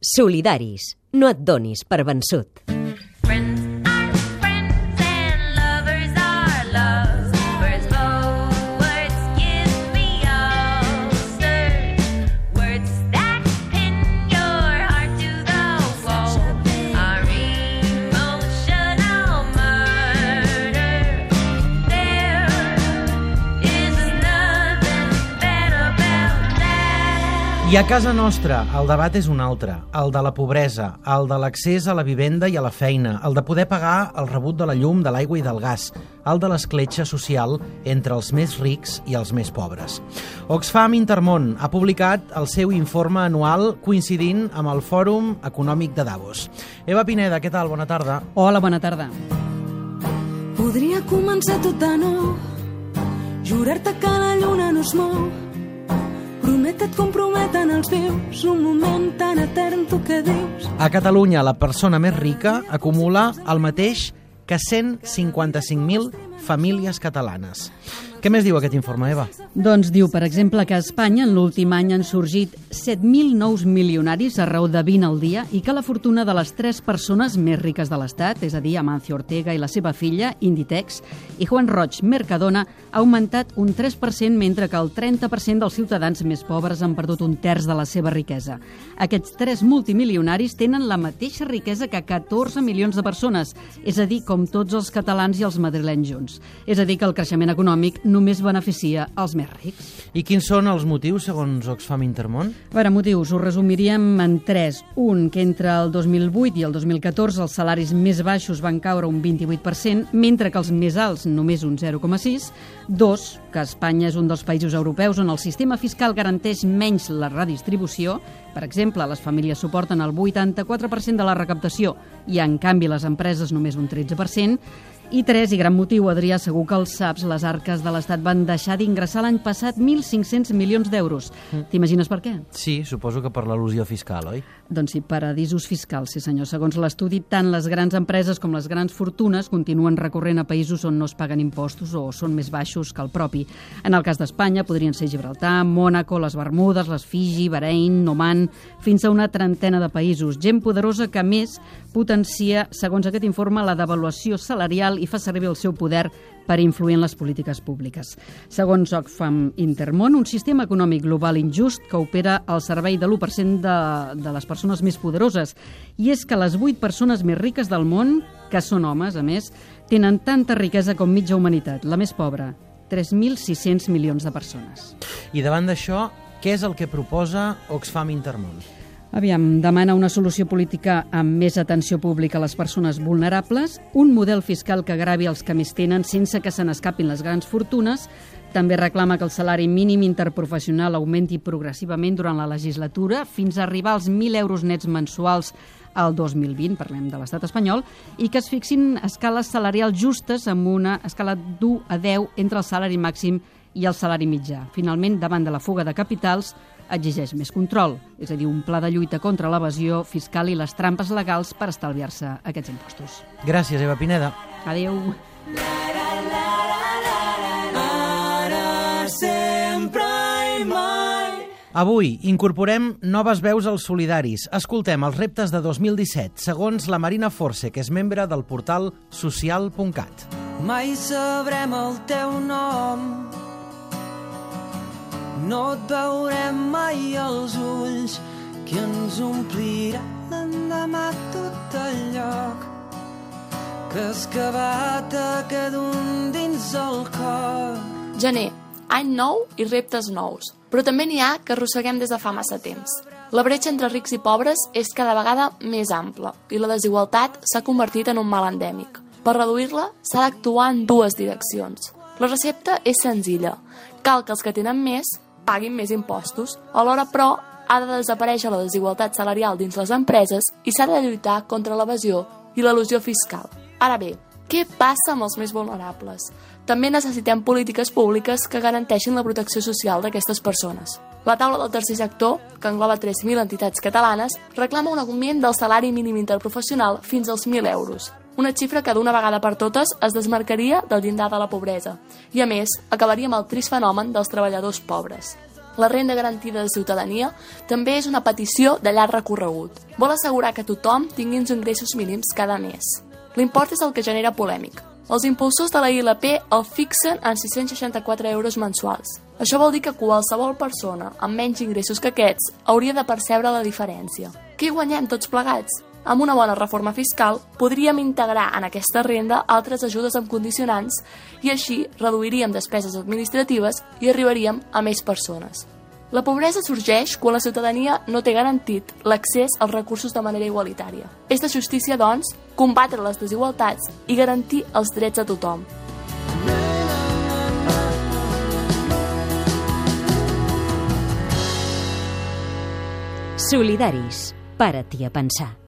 Solidaris. No et donis per vençut. I a casa nostra, el debat és un altre, el de la pobresa, el de l'accés a la vivenda i a la feina, el de poder pagar el rebut de la llum, de l'aigua i del gas, el de l'escletxa social entre els més rics i els més pobres. Oxfam Intermón ha publicat el seu informe anual coincidint amb el Fòrum Econòmic de Davos. Eva Pineda, què tal? Bona tarda. Hola, bona tarda. Podria començar tot de nou, jurar-te que la lluna no es mou, promete't comprometen els vius, un moment tan etern, tu què dius? A Catalunya, la persona més rica acumula el mateix que 155.000 famílies catalanes. Què més diu aquest informe, Eva? Doncs diu, per exemple, que a Espanya en l'últim any han sorgit 7.000 nous milionaris a raó de 20 al dia i que la fortuna de les tres persones més riques de l'Estat, és a dir, Amancio Ortega i la seva filla, Inditex, i Juan Roig Mercadona, ha augmentat un 3%, mentre que el 30% dels ciutadans més pobres han perdut un terç de la seva riquesa. Aquests tres multimilionaris tenen la mateixa riquesa que 14 milions de persones, és a dir, com tots els catalans i els madrilenys junts. És a dir, que el creixement econòmic només beneficia els més rics. I quins són els motius, segons Oxfam Intermón? A veure, motius, ho resumiríem en tres. Un, que entre el 2008 i el 2014 els salaris més baixos van caure un 28%, mentre que els més alts només un 0,6%. Dos, que Espanya és un dels països europeus on el sistema fiscal garanteix menys la redistribució. Per exemple, les famílies suporten el 84% de la recaptació i, en canvi, les empreses només un 13%. I tres, i gran motiu, Adrià, segur que els saps, les arques de l'Estat van deixar d'ingressar l'any passat 1.500 milions d'euros. T'imagines per què? Sí, suposo que per l'al·lusió fiscal, oi? Doncs sí, paradisos fiscals, sí senyor. Segons l'estudi, tant les grans empreses com les grans fortunes continuen recorrent a països on no es paguen impostos o són més baixos que el propi. En el cas d'Espanya podrien ser Gibraltar, Mònaco, les Bermudes, les Fiji, Bahrein, Oman, fins a una trentena de països. Gent poderosa que, més, potencia, segons aquest informe, la devaluació salarial i fa servir el seu poder per influir en les polítiques públiques. Segons Oxfam Intermón, un sistema econòmic global injust que opera al servei de l'1% de, de les persones més poderoses. I és que les 8 persones més riques del món, que són homes, a més, tenen tanta riquesa com mitja humanitat, la més pobra, 3.600 milions de persones. I davant d'això, què és el que proposa Oxfam Intermón? Aviam, demana una solució política amb més atenció pública a les persones vulnerables, un model fiscal que gravi els que més tenen sense que se n'escapin les grans fortunes, també reclama que el salari mínim interprofessional augmenti progressivament durant la legislatura fins a arribar als 1.000 euros nets mensuals al 2020, parlem de l'estat espanyol, i que es fixin escales salarials justes amb una escala d'1 a 10 entre el salari màxim i el salari mitjà. Finalment, davant de la fuga de capitals, exigeix més control, és a dir, un pla de lluita contra l'evasió fiscal i les trampes legals per estalviar-se aquests impostos. Gràcies, Eva Pineda. Adéu. Ara, sempre i mai. Avui incorporem noves veus als solidaris. Escoltem els reptes de 2017, segons la Marina Force, que és membre del portal social.cat. Mai sabrem el teu nom No et veurem mai als ulls que ens omplirà l'endemà tot el lloc que has cavat a cada un dins el cor. Gener, any nou i reptes nous, però també n'hi ha que arrosseguem des de fa massa temps. La bretxa entre rics i pobres és cada vegada més ampla i la desigualtat s'ha convertit en un mal endèmic. Per reduir-la s'ha d'actuar en dues direccions. La recepta és senzilla. Cal que els que tenen més paguin més impostos. Alhora, però, ha de desaparèixer la desigualtat salarial dins les empreses i s'ha de lluitar contra l'evasió i l'elusió fiscal. Ara bé, què passa amb els més vulnerables? També necessitem polítiques públiques que garanteixin la protecció social d'aquestes persones. La taula del tercer sector, que engloba 3.000 entitats catalanes, reclama un augment del salari mínim interprofessional fins als 1.000 euros, una xifra que d'una vegada per totes es desmarcaria del llindar de la pobresa i, a més, acabaria amb el trist fenomen dels treballadors pobres. La renda garantida de ciutadania també és una petició de llarg recorregut. Vol assegurar que tothom tingui uns ingressos mínims cada mes. L'import és el que genera polèmic. Els impulsors de la ILP el fixen en 664 euros mensuals. Això vol dir que qualsevol persona amb menys ingressos que aquests hauria de percebre la diferència. Què guanyem tots plegats? Amb una bona reforma fiscal podríem integrar en aquesta renda altres ajudes amb condicionants i així reduiríem despeses administratives i arribaríem a més persones. La pobresa sorgeix quan la ciutadania no té garantit l'accés als recursos de manera igualitària. És de justícia, doncs, combatre les desigualtats i garantir els drets a tothom. Solidaris. Para-t'hi a pensar.